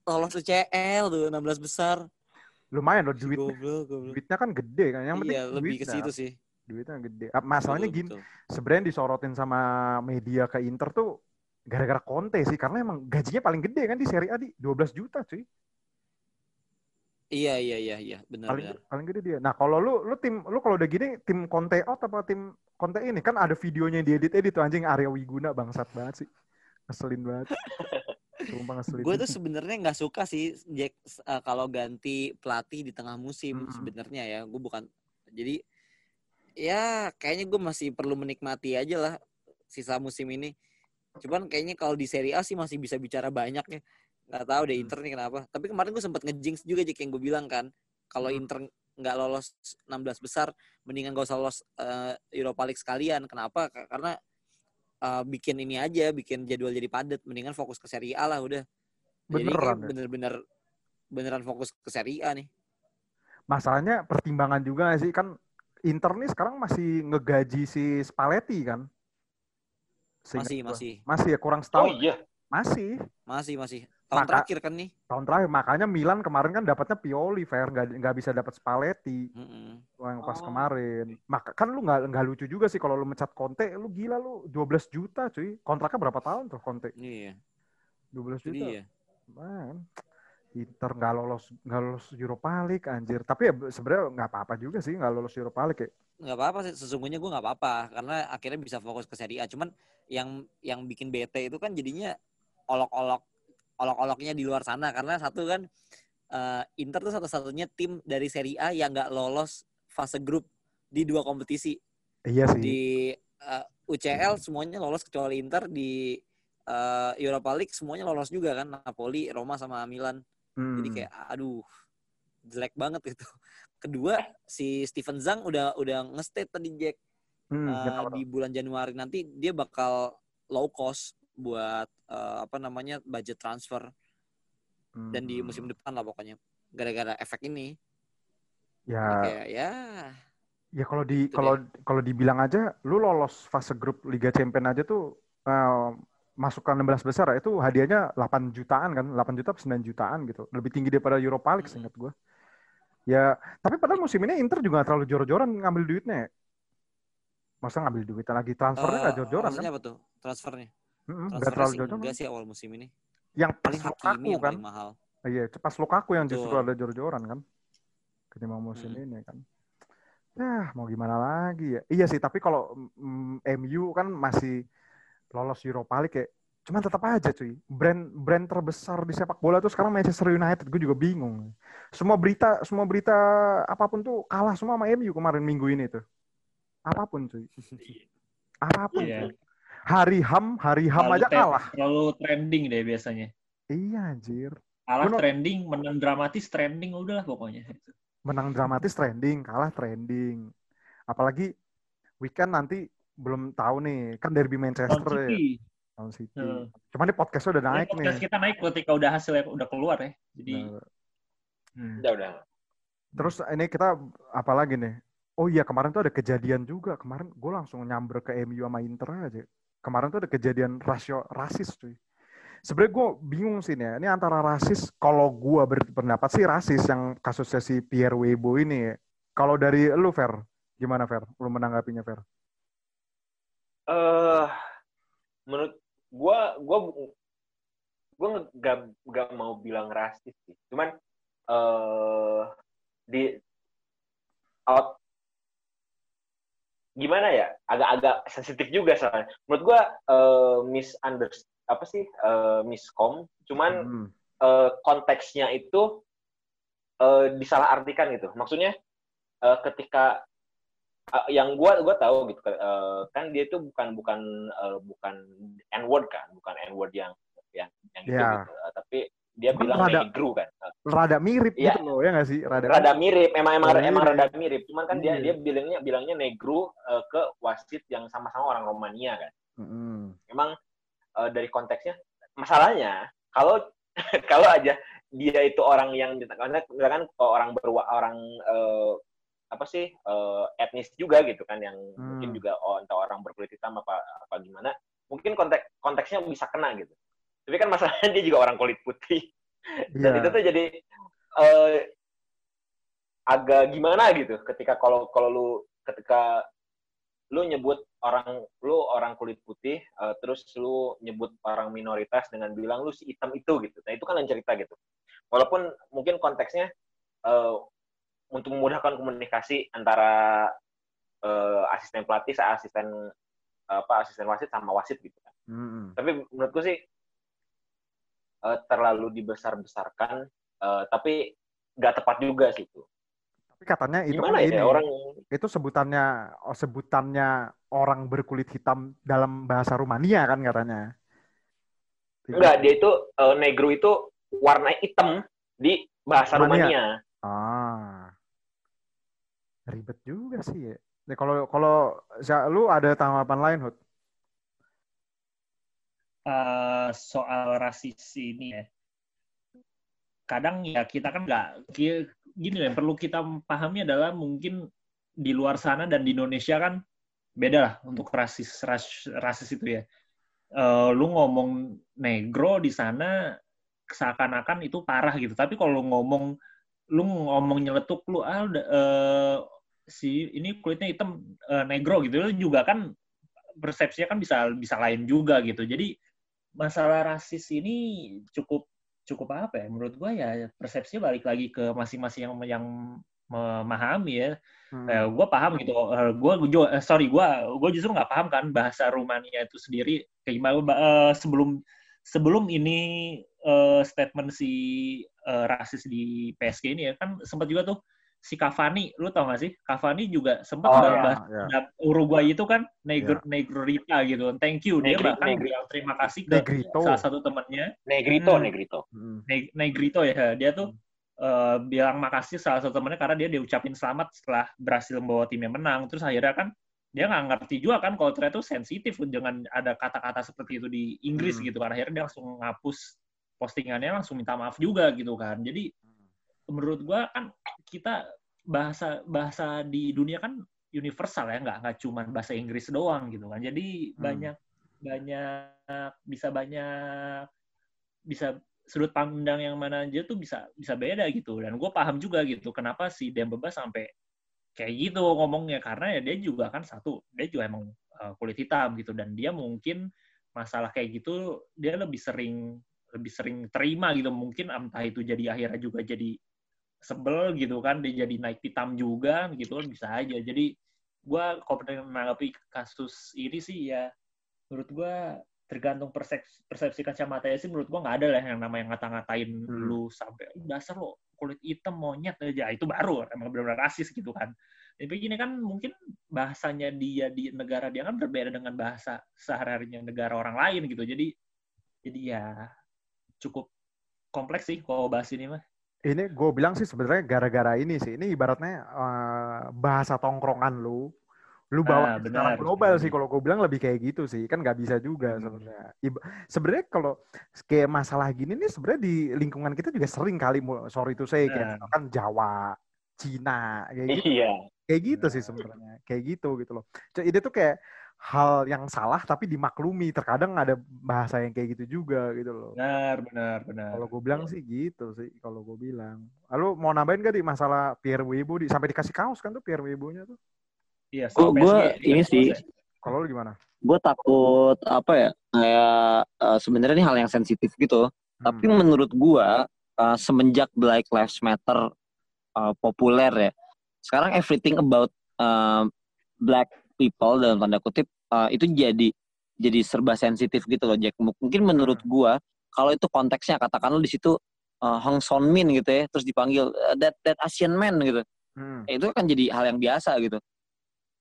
lolos UCL tuh 16 besar. Lumayan loh duit Goblok, goblok. duitnya kan gede kan. Yang penting Iya, lebih ke situ sih. Duitnya gede. Ah, Masalahnya Betul, gini, sebenarnya disorotin sama media ke Inter tuh gara-gara Conte sih karena emang gajinya paling gede kan di Serie A di 12 juta cuy. Iya, iya, iya, iya, benar Paling benar. paling gede dia. Nah, kalau lu lu tim lu kalau udah gini tim Conte out apa tim Conte ini kan ada videonya yang diedit-edit tuh anjing Arya Wiguna bangsat banget sih. Ngeselin banget. Sumpah ngeselin. Gue tuh sebenarnya nggak suka sih Jack eh, kalau ganti pelatih di tengah musim Mm-mm. sebenarnya ya. Gue bukan jadi ya kayaknya gue masih perlu menikmati aja lah sisa musim ini. Cuman kayaknya kalau di Serie A sih masih bisa bicara banyak ya. Nggak tahu deh Hmm. Inter nih kenapa. Tapi kemarin gue sempat ngejinx juga Jack yang gue bilang kan. Kalau Hmm. Inter nggak lolos 16 besar, mendingan gak usah lolos eh, Europa League sekalian. Kenapa? Ka- Karena eh, bikin ini aja, bikin jadwal jadi padat. Mendingan fokus ke Serie A lah udah. Jadi Beneran kayak ya? bener-bener beneran fokus ke Serie A nih. Masalahnya pertimbangan juga sih kan Inter nih sekarang masih ngegaji si Spalletti kan? Masih, gua. masih. Masih ya kurang Oh setahun. iya. Masih Masih, masih. Tahun Maka- terakhir kan nih. tahun terakhir makanya Milan kemarin kan dapatnya Pioli, fair nggak nggak bisa dapat Spalletti Mm-mm. yang pas Oh. kemarin. Maka kan lu nggak nggak lucu juga sih kalau lu mencat Conte, lu gila lu 12 juta cuy. Kontraknya berapa tahun tuh Conte? Iya, 12 itu juta. dia. Man, Inter nggak lolos nggak lolos Europa League anjir. Tapi ya sebenarnya nggak apa-apa juga sih nggak lolos Europa League ya. nggak apa-apa sih sesungguhnya gue nggak apa-apa karena akhirnya bisa fokus ke Serie A cuman yang yang bikin bete itu kan jadinya olok-olok olok-oloknya di luar sana. Karena satu kan eh, Inter tuh satu-satunya tim dari Serie A yang nggak lolos fase grup di dua kompetisi. Iya sih. di eh, UCL semuanya lolos kecuali Inter. Di eh, Europa League semuanya lolos juga kan. Napoli Roma sama Milan. Hmm. jadi kayak aduh jelek banget itu kedua si Steven Zhang udah udah nge-state tadi Jack. Hmm, tuh? di bulan Januari nanti dia bakal low cost buat eh, apa namanya budget transfer. Dan di Hmm. musim depan lah pokoknya gara-gara efek ini. Ya. Kayak ya. Ya kalau di Itu kalau kalau dibilang aja lu lolos fase grup Liga Champion aja tuh eh, masuk ke 16 besar itu hadiahnya 8 jutaan kan? 8 juta atau 9 jutaan gitu. Lebih tinggi daripada Europa League Mm-mm. seingat gue ya tapi padahal musim ini Inter juga nggak terlalu jor-joran ngambil duitnya. Ya. masa ngambil duitnya lagi? Transfernya nggak eh, jor-joran kan? apa tuh? Transfernya Nggak transfernya terlalu jor-joran enggak sih awal musim ini. Yang pas paling Lukaku Hakimi yang kan? paling mahal. Iya pas Lukaku yang justru ada jor-joran kan? Ketimbang musim Mm. ini kan. Ya mau gimana lagi ya? Iya sih tapi kalau mm, MU kan masih lolos Europa League kayak cuman tetap aja cuy. Brand brand terbesar di sepak bola tuh sekarang Manchester United. Gue juga bingung. Semua berita semua berita apa pun tuh kalah semua sama MU kemarin minggu ini tuh. Apa pun cuy. Apa pun Iya. cuy. Hari ham hari ham Terlalu aja kalah Terlalu trending deh biasanya. iya anjir Kalah no- trending, menang dramatis trending udah lah pokoknya. menang dramatis trending, kalah trending. Apalagi weekend nanti belum tahu nih, kan derby Manchester ya, City. lawan City. Hmm. Cuman ini podcastnya udah Ini naik nih. podcast kita naik ketika udah hasilnya udah keluar ya. Jadi Nah, hmm. Udah udah. terus ini kita apa lagi nih? Oh iya kemarin tuh ada kejadian juga. Kemarin gue langsung nyamber ke MU sama Inter aja. Kemarin tuh ada kejadian rasio rasis cuy. Sebenarnya gue bingung sih nih. ya. Ini antara rasis, kalau gue berpendapat sih rasis yang kasusnya si Pierre Webo ini. Kalau dari lu Fer, gimana Fer? Lu menanggapinya Fer? eh menurut gua gua gua nggak nggak mau bilang rasis sih cuman eh di out gimana ya agak-agak sensitif juga soalnya menurut gua eh misunderstand apa sih eh miskom cuman Hmm. eh, konteksnya itu eh, disalahartikan gitu. Maksudnya eh, ketika eh, yang gua gua tahu gitu eh, kan dia itu bukan bukan eh, bukan n word kan, bukan n word yang yang yang gitu, Ya. gitu. Eh, tapi dia bilang rada- negro kan. Rada mirip Iya. gitu loh, ya nggak sih? Rada, Rada mirip, emang emang Rada emang mirip. rada mirip. Cuman kan dia Iya. dia bilangnya bilangnya negro eh, ke wasit yang sama-sama orang Romania kan. Mm-mm. memang eh, dari konteksnya masalahnya kalau kalau aja dia itu orang yang misalkan orang berwa orang eh, apa sih eh, etnis juga gitu kan yang Hmm. mungkin juga oh, entah orang berkulit hitam apa apa gimana mungkin konteks konteksnya bisa kena gitu tapi kan masalahnya dia juga orang kulit putih dan Iya. itu tuh jadi eh, agak gimana gitu ketika kalau kalau lu ketika lu nyebut orang lu orang kulit putih eh, terus lu nyebut orang minoritas dengan bilang lu si hitam itu gitu nah itu kan lain cerita gitu walaupun mungkin konteksnya eh, untuk memudahkan komunikasi antara eh, asisten pelatih asisten apa asisten wasit sama wasit gitu kan Mm-mm. tapi menurutku sih eh, terlalu dibesar-besarkan eh, tapi nggak tepat juga sih itu Tapi katanya itu gimana ya ini, orang itu sebutannya oh, sebutannya orang berkulit hitam dalam bahasa Rumania kan katanya. enggak dia itu eh, negro itu warna hitam di bahasa Rumania. Rumania. Ah. Ribet juga sih ya. Kalau kalau lu ada tanggapan lain, Hud? Eh, soal rasis ini ya. Kadang ya kita kan nggak, gini yang perlu kita pahami adalah mungkin di luar sana dan di Indonesia kan beda lah untuk rasis ras, rasis itu ya. Uh, lu ngomong negro di sana seakan-akan itu parah gitu. Tapi kalau lu ngomong lu ngomong nyeletuk lu ah uh, si ini kulitnya hitam uh, negro gitu lu juga kan persepsinya kan bisa bisa lain juga gitu. Jadi masalah rasis ini cukup cukup apa ya? Menurut gua ya persepsinya balik lagi ke masing-masing yang yang memahami ya. Hmm. Eh, gue paham gitu. Eh, gue, gue eh, sorry, gue, gue justru nggak paham kan bahasa Rumania itu sendiri. Kayak gimana uh, sebelum sebelum ini uh, statement si uh, rasis di PSG ini ya kan sempat juga tuh si Cavani, lu tau gak sih? Cavani juga sempat oh, bahas yeah, yeah. Uruguay itu kan Negr yeah. Negrita gitu. Thank you. Dia Negri, bahkan Negri. bilang terima kasih ke Negrito. salah satu temannya. Negrito, hmm. Negrito. Hmm. Negrito ya. Dia tuh hmm uh, bilang makasih salah satu temennya karena dia diucapin selamat setelah berhasil membawa timnya menang. Terus akhirnya kan dia nggak ngerti juga kan kalau ternyata itu sensitif dengan ada kata-kata seperti itu di Inggris hmm. gitu kan. Akhirnya dia langsung ngapus postingannya langsung minta maaf juga gitu kan. Jadi menurut gua kan kita bahasa bahasa di dunia kan universal ya nggak nggak cuma bahasa Inggris doang gitu kan. Jadi hmm. banyak banyak bisa banyak bisa sudut pandang yang mana aja tuh bisa bisa beda gitu dan gue paham juga gitu kenapa si Dembaba sampai kayak gitu ngomongnya karena ya dia juga kan satu dia juga emang uh, kulit hitam gitu dan dia mungkin masalah kayak gitu dia lebih sering lebih sering terima gitu mungkin entah itu jadi akhirnya juga jadi sebel gitu kan dia jadi naik hitam juga gitu kan bisa aja. Jadi gue kalau menanggapi kasus ini sih ya menurut gue tergantung persepsi, persepsi kacamata sih menurut gua nggak ada lah yang namanya ngata-ngatain hmm. lu sampai dasar lo kulit hitam monyet aja. Itu baru emang benar-benar rasis gitu kan. Tapi gini kan mungkin bahasanya dia di negara dia kan berbeda dengan bahasa sehari-harinya negara orang lain gitu. Jadi jadi ya cukup kompleks sih kalau bahas ini mah ini gue bilang sih sebenarnya gara-gara ini sih. Ini ibaratnya uh, bahasa tongkrongan lu. Lu bawa ah, benar, global benar. sih kalau gue bilang lebih kayak gitu sih. Kan nggak bisa juga hmm. sebenarnya. Sebenarnya kalau kayak masalah gini nih sebenarnya di lingkungan kita juga sering kali sorry itu saya kayak nah. kan Jawa Cina kayak gitu. Iya. kayak gitu sih sebenarnya. Kayak gitu gitu loh. Jadi itu tuh kayak hal yang salah tapi dimaklumi terkadang ada bahasa yang kayak gitu juga gitu loh benar benar benar kalau gue bilang sih gitu sih kalau gue bilang lalu mau nambahin gak di masalah Pierre Weibo di sampai dikasih kaos kan tuh Pierre Weibo-nya tuh Iya, gue gue ini sih. Kalau lu gimana? Gue takut apa ya? Kayak uh, sebenarnya ini hal yang sensitif gitu. Hmm. Tapi menurut gue uh, semenjak Black Lives Matter uh, populer ya, sekarang everything about uh, black people dalam tanda kutip uh, itu jadi jadi serba sensitif gitu loh Jack. Mungkin menurut hmm. gue kalau itu konteksnya katakan lu di situ uh, Hong Son Min gitu ya, terus dipanggil uh, that that Asian man gitu. Hmm. Ya, itu kan jadi hal yang biasa gitu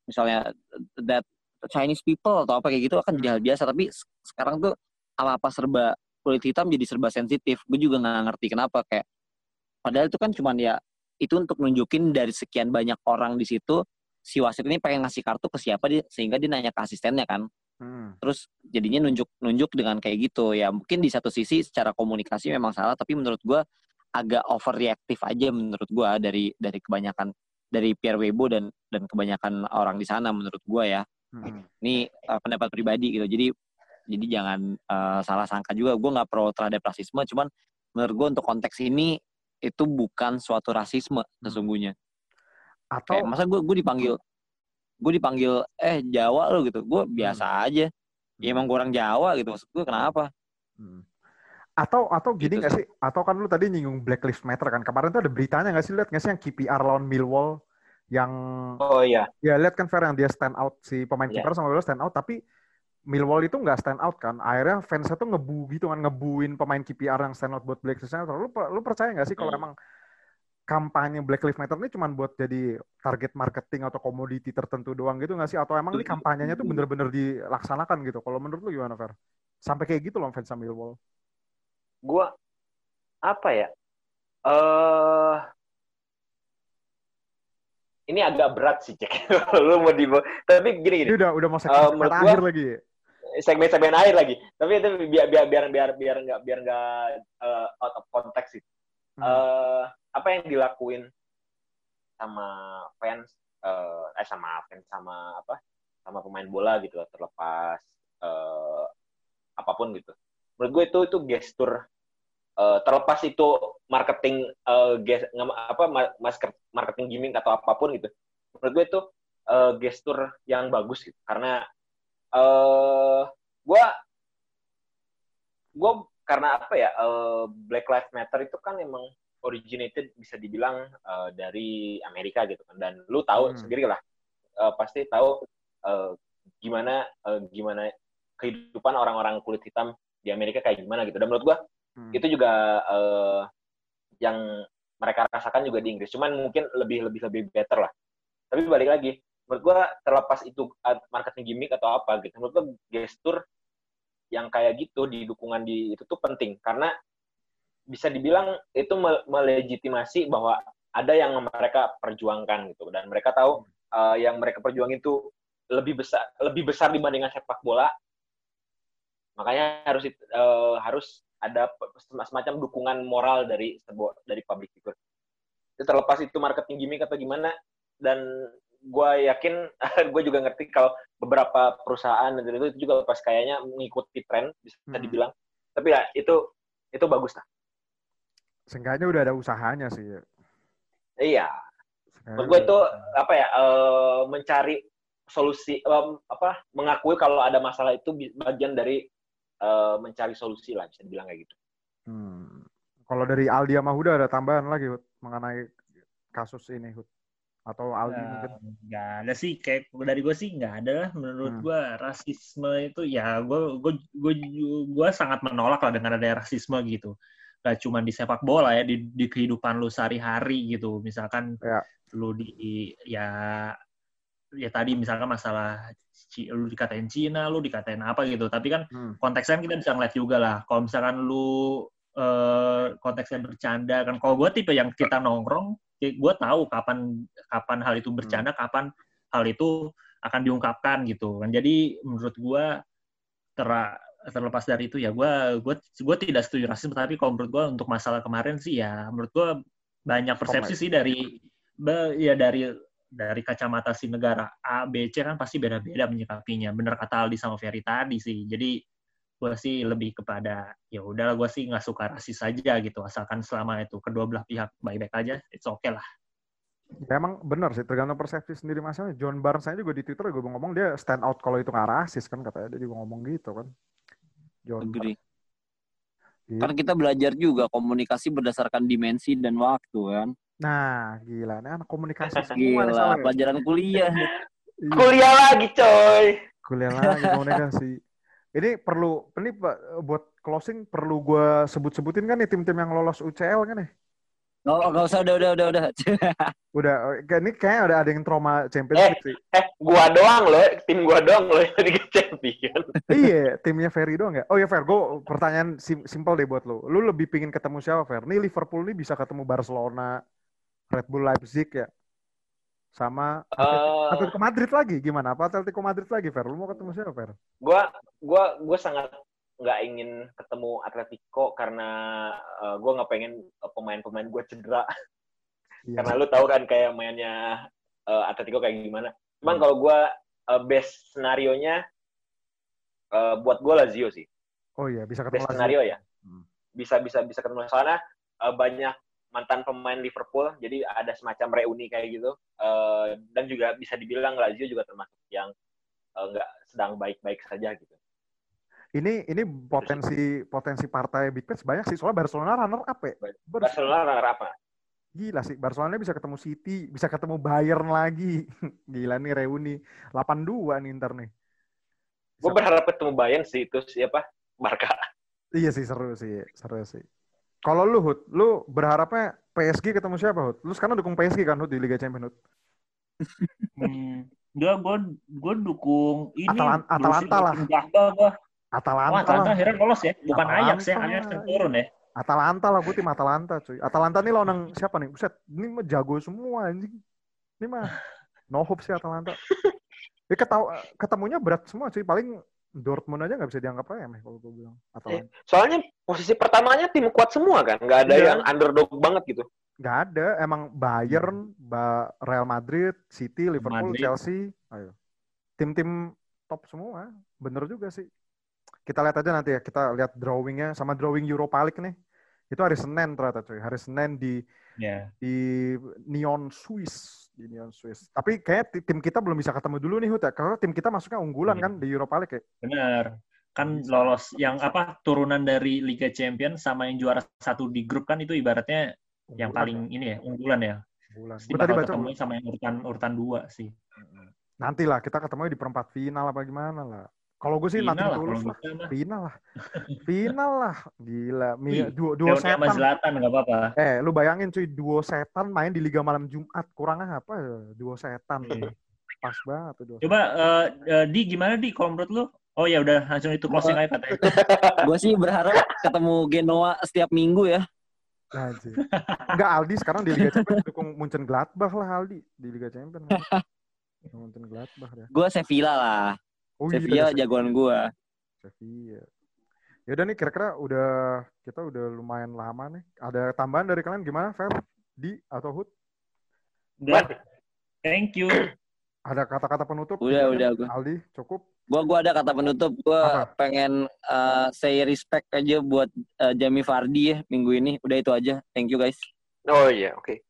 misalnya that Chinese people atau apa kayak gitu akan jadi hal biasa tapi sekarang tuh apa apa serba kulit hitam jadi serba sensitif gue juga nggak ngerti kenapa kayak padahal itu kan cuman ya itu untuk nunjukin dari sekian banyak orang di situ si wasit ini pengen ngasih kartu ke siapa dia sehingga dia nanya ke asistennya kan hmm. terus jadinya nunjuk nunjuk dengan kayak gitu ya mungkin di satu sisi secara komunikasi memang salah tapi menurut gue agak overreaktif aja menurut gue dari dari kebanyakan dari Pierre Webo dan dan kebanyakan orang di sana menurut gue ya. Hmm. Ini uh, pendapat pribadi gitu. Jadi jadi jangan uh, salah sangka juga. Gue nggak pro terhadap rasisme, cuman menurut gue untuk konteks ini itu bukan suatu rasisme hmm. sesungguhnya. Atau Kayak, masa gue gue dipanggil gue dipanggil eh Jawa lo gitu. Gue biasa hmm. aja. Ya emang gue orang Jawa gitu. Maksud gue kenapa? Hmm. Atau atau gini gitu. nggak sih? Atau kan lu tadi nyinggung Black Lives Matter kan. Kemarin tuh ada beritanya nggak sih lihat nggak sih yang KPR lawan Millwall yang Oh iya. Ya lihat kan Fer yang dia stand out si pemain yeah. kiper sama Millwall stand out tapi Millwall itu nggak stand out kan. Akhirnya fansnya tuh ngebu gitu kan ngebuin pemain KPR yang stand out buat Black Lives Matter. Lu lu percaya nggak sih kalau hmm. emang kampanye Black Lives Matter ini cuma buat jadi target marketing atau komoditi tertentu doang gitu nggak sih? Atau emang ini kampanyenya tuh bener-bener dilaksanakan gitu? Kalau menurut lu gimana, Fer? Sampai kayak gitu loh fans Millwall gue apa ya? Eh uh, ini agak berat sih cek. lu mau di tapi gini gini. Ini udah udah mau segmen uh, akhir lagi. Segmen segmen akhir lagi. Tapi itu biar biar biar biar biar nggak biar nggak uh, out of context sih. Hmm. Uh, apa yang dilakuin sama fans eh, eh sama fans sama apa sama pemain bola gitu loh, terlepas eh, apa pun gitu. Menurut gue itu itu gestur eh, terlepas itu marketing eh, ges- apa ma- masker marketing gimmick atau apa pun gitu. Menurut gue itu eh, gestur yang bagus gitu. Karena eh gue gue karena apa ya eh, Black Lives Matter itu kan emang originated bisa dibilang eh, dari Amerika gitu kan dan lu tahu Hmm. sendiri lah eh, pasti tahu eh, gimana eh, gimana kehidupan orang-orang kulit hitam di Amerika kayak gimana gitu dan menurut gua Hmm. itu juga eh, yang mereka rasakan juga di Inggris cuman mungkin lebih lebih lebih better lah tapi balik lagi menurut gua terlepas itu uh, marketing gimmick atau apa gitu menurut gua gestur yang kayak gitu di dukungan di itu tuh penting. Karena bisa dibilang itu me- melegitimasi bahwa ada yang mereka perjuangkan gitu. Dan mereka tahu uh, yang mereka perjuangin itu lebih besar lebih besar dibandingkan sepak bola. Makanya harus uh, harus ada semacam dukungan moral dari dari public figure itu terlepas itu marketing gimmick atau gimana dan gue yakin gue juga ngerti kalau beberapa perusahaan dan itu, itu juga pas kayaknya mengikuti tren bisa Hmm. dibilang tapi ya itu itu bagus lah Seenggaknya udah ada usahanya sih. iya menurut gue itu apa ya eh, mencari solusi apa mengakui kalau ada masalah itu bagian dari eh, mencari solusi lah bisa dibilang kayak gitu Hmm. Kalau dari Aldi sama Huda ada tambahan lagi Hud, mengenai kasus ini Hud. Atau Aldi Ya, mungkin. nggak ada sih kayak dari gue sih nggak ada lah menurut Hmm. gue rasisme itu ya gue gue gue gue sangat menolak lah dengan adanya rasisme gitu gak cuma di sepak bola ya di, di kehidupan lu sehari-hari gitu misalkan Ya. lu di ya ya tadi misalkan masalah lu dikatain Cina lu dikatain apa gitu tapi kan Hmm. konteksnya kan kita bisa ngeliat juga lah kalau misalkan lu eh, konteksnya bercanda kan. Kalau gue tipe yang kita nongkrong gue tahu kapan kapan hal itu bercanda kapan hal itu akan diungkapkan gitu kan. Jadi menurut gue tera- terlepas dari itu ya gue gue gue tidak setuju rasisme. Tapi kalau menurut gue untuk masalah kemarin sih ya menurut gue banyak persepsi sih dari ya dari dari kacamata si negara A B C kan pasti beda-beda menyikapinya. Bener kata Aldi sama Ferry tadi sih. Jadi gue sih lebih kepada ya udahlah gue sih nggak suka rasis saja gitu asalkan selama itu kedua belah pihak baik-baik aja it's okay lah Ya emang benar sih, tergantung persepsi sendiri masanya. John Barnes aja juga di Twitter gue ngomong dia stand out kalau itu nggak rasis kan katanya dia juga ngomong gitu kan. John Agree. Barnes. Kan kita belajar juga komunikasi berdasarkan dimensi dan waktu kan. Nah, gila nih anak komunikasi semua nih Gila, soalnya. pelajaran kuliah. Iya, kuliah lagi coy kuliah lagi komunikasi. Ini perlu, ini buat closing perlu gue sebut-sebutin kan nih tim-tim yang lolos UCL kan nih. Oh, nggak usah, udah, udah, udah, udah. Udah, eh, ini kayaknya udah ada yang trauma Champions League sih. eh gua doang loh tim gua doang loh yang Liga Champion iya, timnya Ferry doang ya. Oh ya Fer, gue pertanyaan sim simpel deh buat lo. Lu lebih pingin ketemu siapa Fer? Nih Liverpool nih bisa ketemu Barcelona, Red Bull Leipzig ya, sama Eh, Atletico Madrid lagi. Gimana? Apa Atletico Madrid lagi Fer? Lu mau ketemu siapa Fer? gua gua gua sangat nggak ingin ketemu Atletico karena eh, gua nggak pengen eh, pemain-pemain gua cedera Iya. karena lu tahu kan kayak mainnya eh, Atletico kayak gimana. Cuman Hmm. kalau gua eh, best scenario nya buat gua Lazio sih. Oh iya, bisa ketemu Best Lazio. scenario ya. Hmm. Bisa bisa bisa ketemu soalnya eh, banyak mantan pemain Liverpool jadi ada semacam reuni kayak gitu Eh, dan juga bisa dibilang Lazio juga termasuk yang eh, nggak sedang baik-baik saja gitu. Ini ini potensi potensi partai Big Match banyak sih. Soalnya Barcelona runner up ya. Barcelona runner apa? Gila sih, Barcelona bisa ketemu City, bisa ketemu Bayern lagi. Gila nih reuni. 8-2 nih ntar nih. Gue berharap ketemu Bayern sih itu siapa? Barca. Iya sih seru sih, seru sih. Kalau lu Hud, lu berharapnya PSG ketemu siapa Hud? Lu sekarang dukung PSG kan Hud di Liga Champions Hud? hmm, enggak gue gue dukung ini Atalan- Atalanta lah. Atalanta, Wah, Atalanta akhirnya lolos ya. Bukan Atalanta. Ajax ya, Ajax yang turun ya. Atalanta lah, gue tim Atalanta cuy. Atalanta nih lawan siapa nih? Buset, ini mah jago semua anjing. Ini mah no hope sih Atalanta. Ini ketau, ketemunya berat semua cuy. Paling Dortmund aja nggak bisa dianggap remeh kalau gue bilang. Atalanta. Soalnya posisi pertamanya tim kuat semua kan, nggak ada Iya. yang underdog banget gitu. nggak ada. Emang Bayern, ba Real Madrid, City, Liverpool, Madrid. Chelsea, ayo. Tim-tim top semua. Bener juga sih. Kita lihat aja nanti ya. Kita lihat drawingnya sama drawing Europa League nih. Itu hari Senin ternyata cuy. Hari Senin di Ya. di Neon Swiss di Neon Swiss. Tapi kayak ti- tim kita belum bisa ketemu dulu nih Hut ya. Karena tim kita masuknya unggulan Iya. kan di Europa League ya. Bener. Kan lolos yang apa turunan dari Liga Champions sama yang juara satu di grup kan itu ibaratnya yang Unggulan paling ini ya unggulan ya. ya, unggulan. Pasti bakal ketemu sama yang urutan urutan dua sih. nanti lah kita ketemu di perempat final apa gimana lah. Kalau gue sih Final nanti lah tulus lah. Final lah. Final lah. Gila. Mi, Wih, duo, duo sama setan. Zlatan nggak apa-apa. Eh, lu bayangin cuy, duo setan main di Liga Malam Jumat. Kurangnya apa ya? Duo setan. Iya. Pas banget tuh duo Coba eh, eh, di gimana di kalau menurut lu? Oh ya udah langsung itu closing aja katanya. Gue sih berharap ketemu Genoa setiap minggu ya. Anjir. Enggak, Aldi sekarang di Liga Champions dukung Munchen Gladbach lah Aldi. Di Liga Champions. Munchen Gladbach ya. Gue Sevilla lah. Oh iya, Sevilla ada jagoan gue. Sevilla. Ya udah nih kira-kira udah kita udah lumayan lama nih. Ada tambahan dari kalian gimana, Fer? Di atau Hud? Udah. Thank you. Ada kata-kata penutup? Udah, udah, gua. Aldi, cukup. Gue gua ada kata penutup. Gue Apa? pengen uh, say respect aja buat uh, Jamie Vardy ya minggu ini. Udah itu aja. Thank you guys. Oh iya, oke.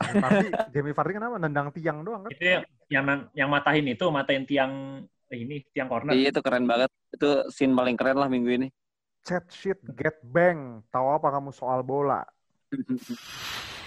Jamie Vardy, Jamie Vardy kenapa? Nendang tiang doang kan? Itu yang yang, yang matahin itu matain tiang ini tiang corner. Iya itu keren banget. Itu scene paling keren lah minggu ini. Chat shit, get bang. Tahu apa kamu soal bola?